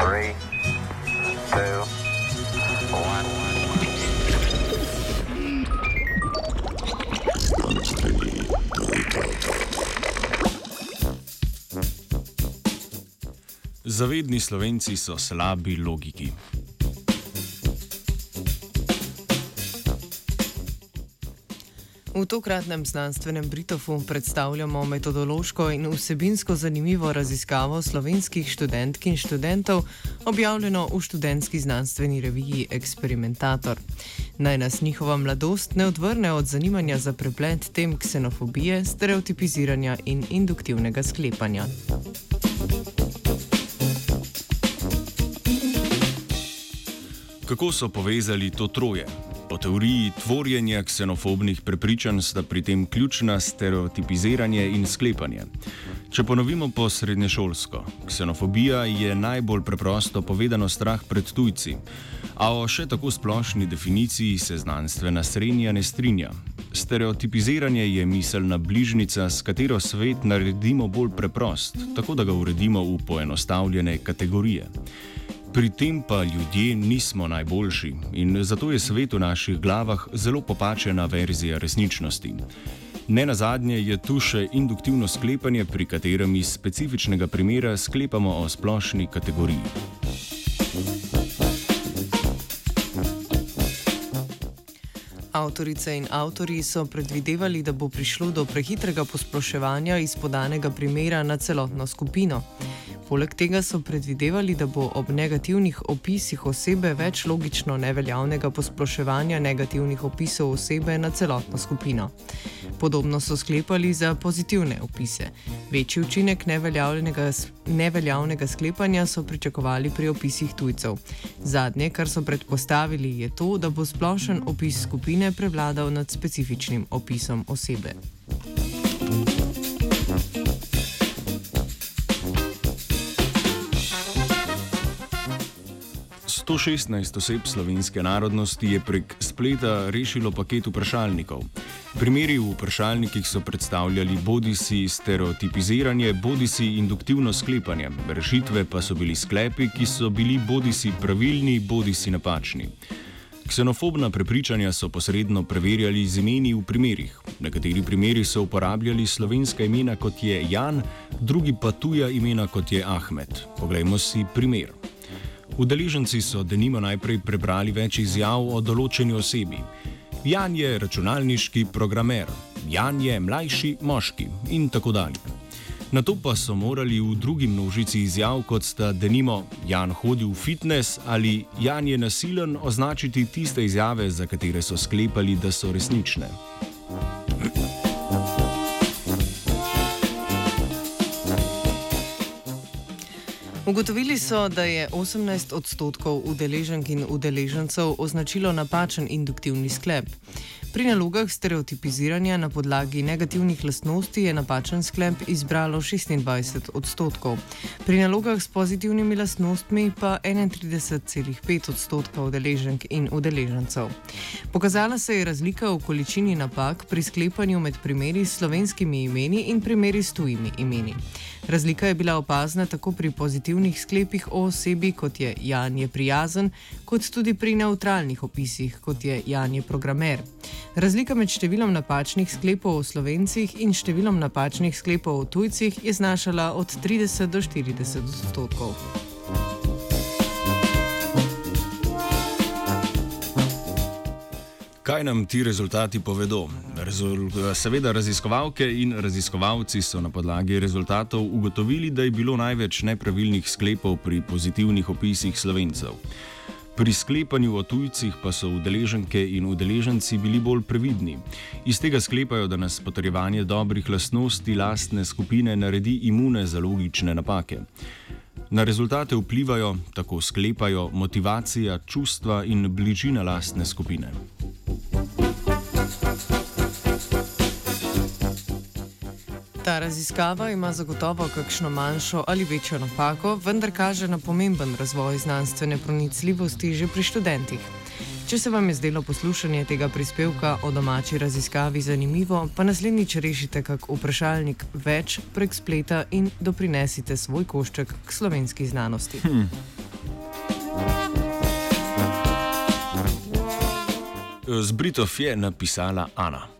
Three, two, one. Zavedni slovenci so slabi logiki. V tokratnem znanstvenem Britofu predstavljamo metodološko in vsebinsko zanimivo raziskavo slovenskih študentk in študentov, objavljeno v študentski znanstveni reviji Experimentator. Naj nas njihova mladost ne odvrne od zanimanja za preplet tem ksenofobije, stereotipiziranja in induktivnega sklepanja. Kako so povezali to troje? Po teoriji tvorjenja ksenofobnih prepričanj sta pri tem ključna stereotipiziranje in sklepanje. Če ponovimo po srednješolsko, ksenofobija je najbolj preprosto povedano strah pred tujci, a o še tako splošni definiciji se znanstvena srednja ne strinja. Stereotipiziranje je miselna bližnica, s katero svet naredimo bolj preprost, tako da ga uredimo v poenostavljene kategorije. Pri tem pa ljudje nismo najboljši in zato je svet v naših glavah zelo popačena verzija resničnosti. Ne na zadnje je tu še induktivno sklepanje, pri katerem iz specifičnega primera sklepamo o splošni kategoriji. Avtorice in avtori so predvidevali, da bo prišlo do prehitrega posploševanja iz podanega primera na celotno skupino. Poleg tega so predvidevali, da bo ob negativnih opisih osebe več logično neveljavnega posploševanja negativnih opisov osebe na celotno skupino. Podobno so sklepali za pozitivne opise. Večji učinek neveljavnega, neveljavnega sklepanja so pričakovali pri opisih tujcev. Zadnje, kar so predpostavili, je to, da bo splošen opis skupine prevladal nad specifičnim opisom osebe. 116 oseb slovenske narodnosti je prek spleta rešilo paket vprašalnikov. Primeri v vprašalnikih so predstavljali bodi si stereotipiziranje, bodi si induktivno sklepanje, rešitve pa so bili sklepi, ki so bili bodi si pravilni, bodi si napačni. Ksenofobna prepričanja so posredno preverjali z imeni v primerih. Nekateri primeri so uporabljali slovenska imena kot je Jan, drugi pa tuja imena kot je Ahmed. Poglejmo si primer. Udeleženci so denimo najprej prebrali več izjav o določeni osebi. Jan je računalniški programer, Jan je mlajši moški in tako dalje. Na to pa so morali v drugi množici izjav, kot sta denimo Jan hodi v fitness ali Jan je nasilen, označiti tiste izjave, za katere so sklepali, da so resnične. Ugotovili so, da je 18 odstotkov udeleženk in udeležencev označilo napačen induktivni sklep. Pri nalogah stereotipiziranja na podlagi negativnih lastnosti je napačen sklep izbralo 26 odstotkov, pri nalogah s pozitivnimi lastnostmi pa 31,5 odstotka udeleženk in udeležencev. Pokazala se je razlika v količini napak pri sklepanju med primeri s slovenskimi imeni in primeri s tujimi imeni. Razlika je bila opazna tako pri pozitivnih sklepih o osebi, kot je Jan je prijazen, kot tudi pri neutralnih opisih, kot je Jan je programer. Razlika med številom napačnih sklepov o slovencih in številom napačnih sklepov o tujcih je znašala od 30 do 40 odstotkov. Kaj nam ti rezultati povedo? Rezul seveda, raziskovalke in raziskovalci so na podlagi rezultatov ugotovili, da je bilo največ nepravilnih sklepov pri pozitivnih opisih slovencev. Pri sklepanju o tujcih pa so udeleženke in udeleženci bili bolj previdni. Iz tega sklepajo, da nas potrjevanje dobrih lastnosti lastne skupine naredi imune za logične napake. Na rezultate vplivajo, tako sklepajo, motivacija, čustva in bližina lastne skupine. Ta raziskava ima zagotovo kakšno manjšo ali večjo napako, vendar kaže na pomemben razvoj znanstvene pronicljivosti že pri študentih. Če se vam je zdelo poslušanje tega prispevka o domači raziskavi zanimivo, pa naslednjič rešite kak vprašalnik več prek spleta in doprinesite svoj košček k slovenski znanosti. Hmm. Z Britov je napisala Ana.